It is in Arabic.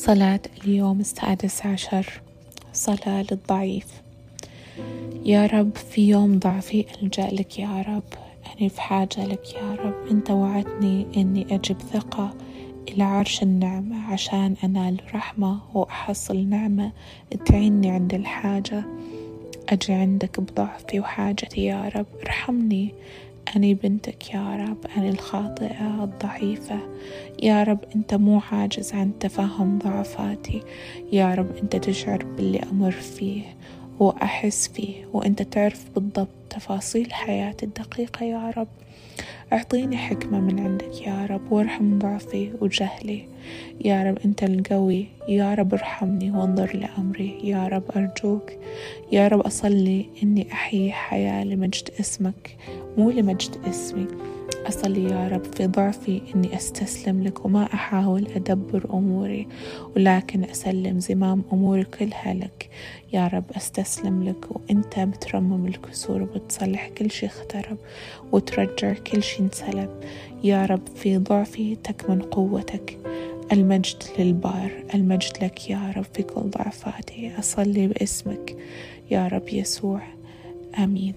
صلاة اليوم السادس عشر. صلاة للضعيف. يا رب في يوم ضعفي ألجأ لك يا رب أنا في حاجة لك يا رب. أنت وعدتني أني أجب ثقة إلى عرش النعمة عشان أنال رحمة وأحصل نعمة. تعيني عند الحاجة أجي عندك بضعفي وحاجتي يا رب. ارحمني أني بنتك يا رب أني الخاطئة الضعيفة. يا رب أنت مو عاجز عن تفهم ضعفاتي. يا رب أنت تشعر باللي أمر فيه وأحس فيه وأنت تعرف بالضبط تفاصيل حياتي الدقيقة يا رب. أعطيني حكمة من عندك يا رب وارحم ضعفي وجهلي. يا رب أنت القوي. يا رب ارحمني وانظر لأمري. يا رب أرجوك. يا رب أصلي إني أحيي حياة لمجد اسمك مو لمجد اسمي. أصلي يا رب في ضعفي إني أستسلم لك وما أحاول أدبر أموري ولكن أسلم زمام أموري كلها لك. يا رب أستسلم لك وأنت بترمم الكسور وبتصلح كل شي اخترب وترجع كل شي انسلب. يا رب في ضعفي تكمن قوتك. المجد للبار المجد لك يا رب في كل ضعفاتي. أصلي باسمك يا رب يسوع. آمين.